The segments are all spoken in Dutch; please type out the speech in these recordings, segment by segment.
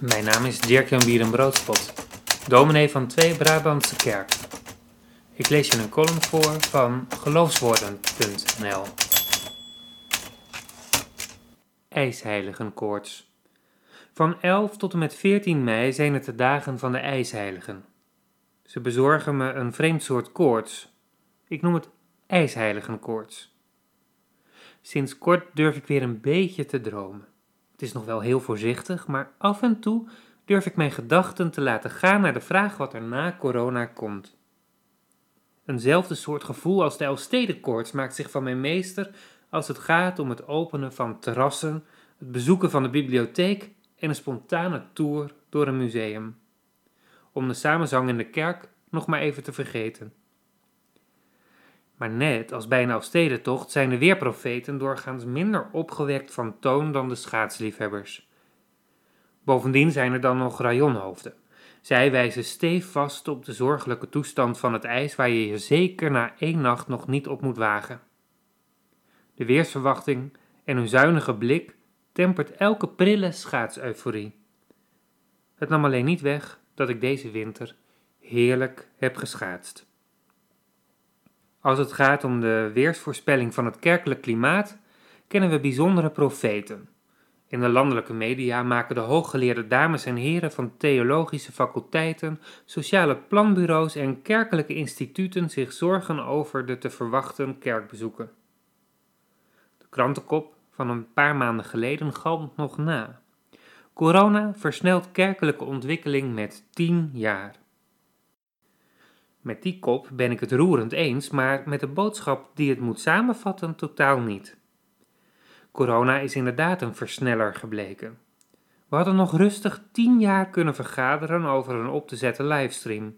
Mijn naam is Dirk-Jan Bierenbroodspot, dominee van Twee Brabantse Kerk. Ik lees je een column voor van geloofswoorden.nl IJsheiligenkoorts Van 11 tot en met 14 mei zijn het de dagen van de ijsheiligen. Ze bezorgen me een vreemd soort koorts. Ik noem het ijsheiligenkoorts. Sinds kort durf ik weer een beetje te dromen. Het is nog wel heel voorzichtig, maar af en toe durf ik mijn gedachten te laten gaan naar de vraag wat er na corona komt. Eenzelfde soort gevoel als de Elfstedenkoorts maakt zich van mijn meester als het gaat om het openen van terrassen, het bezoeken van de bibliotheek en een spontane tour door een museum. Om de samenzang in de kerk nog maar even te vergeten. Maar net als bij een Elfstedentocht zijn de weerprofeten doorgaans minder opgewekt van toon dan de schaatsliefhebbers. Bovendien zijn er dan nog rajonhoofden. Zij wijzen stevast op de zorgelijke toestand van het ijs waar je je zeker na één nacht nog niet op moet wagen. De weersverwachting en hun zuinige blik tempert elke prille schaatseuphorie. Het nam alleen niet weg dat ik deze winter heerlijk heb geschaatst. Als het gaat om de weersvoorspelling van het kerkelijk klimaat, kennen we bijzondere profeten. In de landelijke media maken de hooggeleerde dames en heren van theologische faculteiten, sociale planbureaus en kerkelijke instituten zich zorgen over de te verwachten kerkbezoeken. De krantenkop van een paar maanden geleden galmt nog na. Corona versnelt kerkelijke ontwikkeling met 10 jaar. Met die kop ben ik het roerend eens, maar met de boodschap die het moet samenvatten totaal niet. Corona is inderdaad een versneller gebleken. We hadden nog rustig tien jaar kunnen vergaderen over een op te zetten livestream.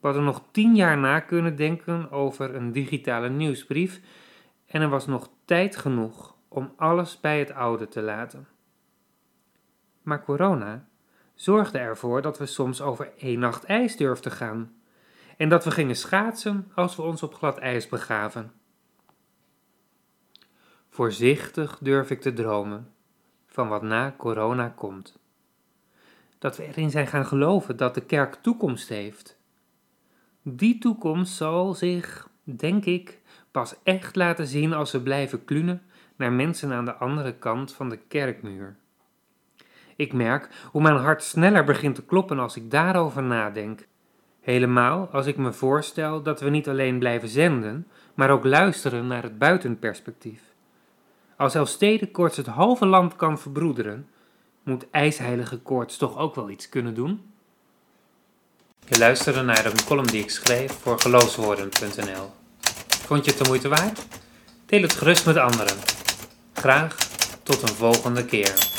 We hadden nog tien jaar na kunnen denken over een digitale nieuwsbrief en er was nog tijd genoeg om alles bij het oude te laten. Maar corona zorgde ervoor dat we soms over één nacht ijs durfden gaan en dat we gingen schaatsen als we ons op glad ijs begaven. Voorzichtig durf ik te dromen van wat na corona komt. Dat we erin zijn gaan geloven dat de kerk toekomst heeft. Die toekomst zal zich, denk ik, pas echt laten zien als we blijven klunen naar mensen aan de andere kant van de kerkmuur. Ik merk hoe mijn hart sneller begint te kloppen als ik daarover nadenk. Helemaal als ik me voorstel dat we niet alleen blijven zenden, maar ook luisteren naar het buitenperspectief. Als Elfstede koorts het halve land kan verbroederen, moet ijsheilige koorts toch ook wel iets kunnen doen? Je luisterde naar een column die ik schreef voor geloofswoorden.nl. Vond je het de moeite waard? Deel het gerust met anderen. Graag tot een volgende keer.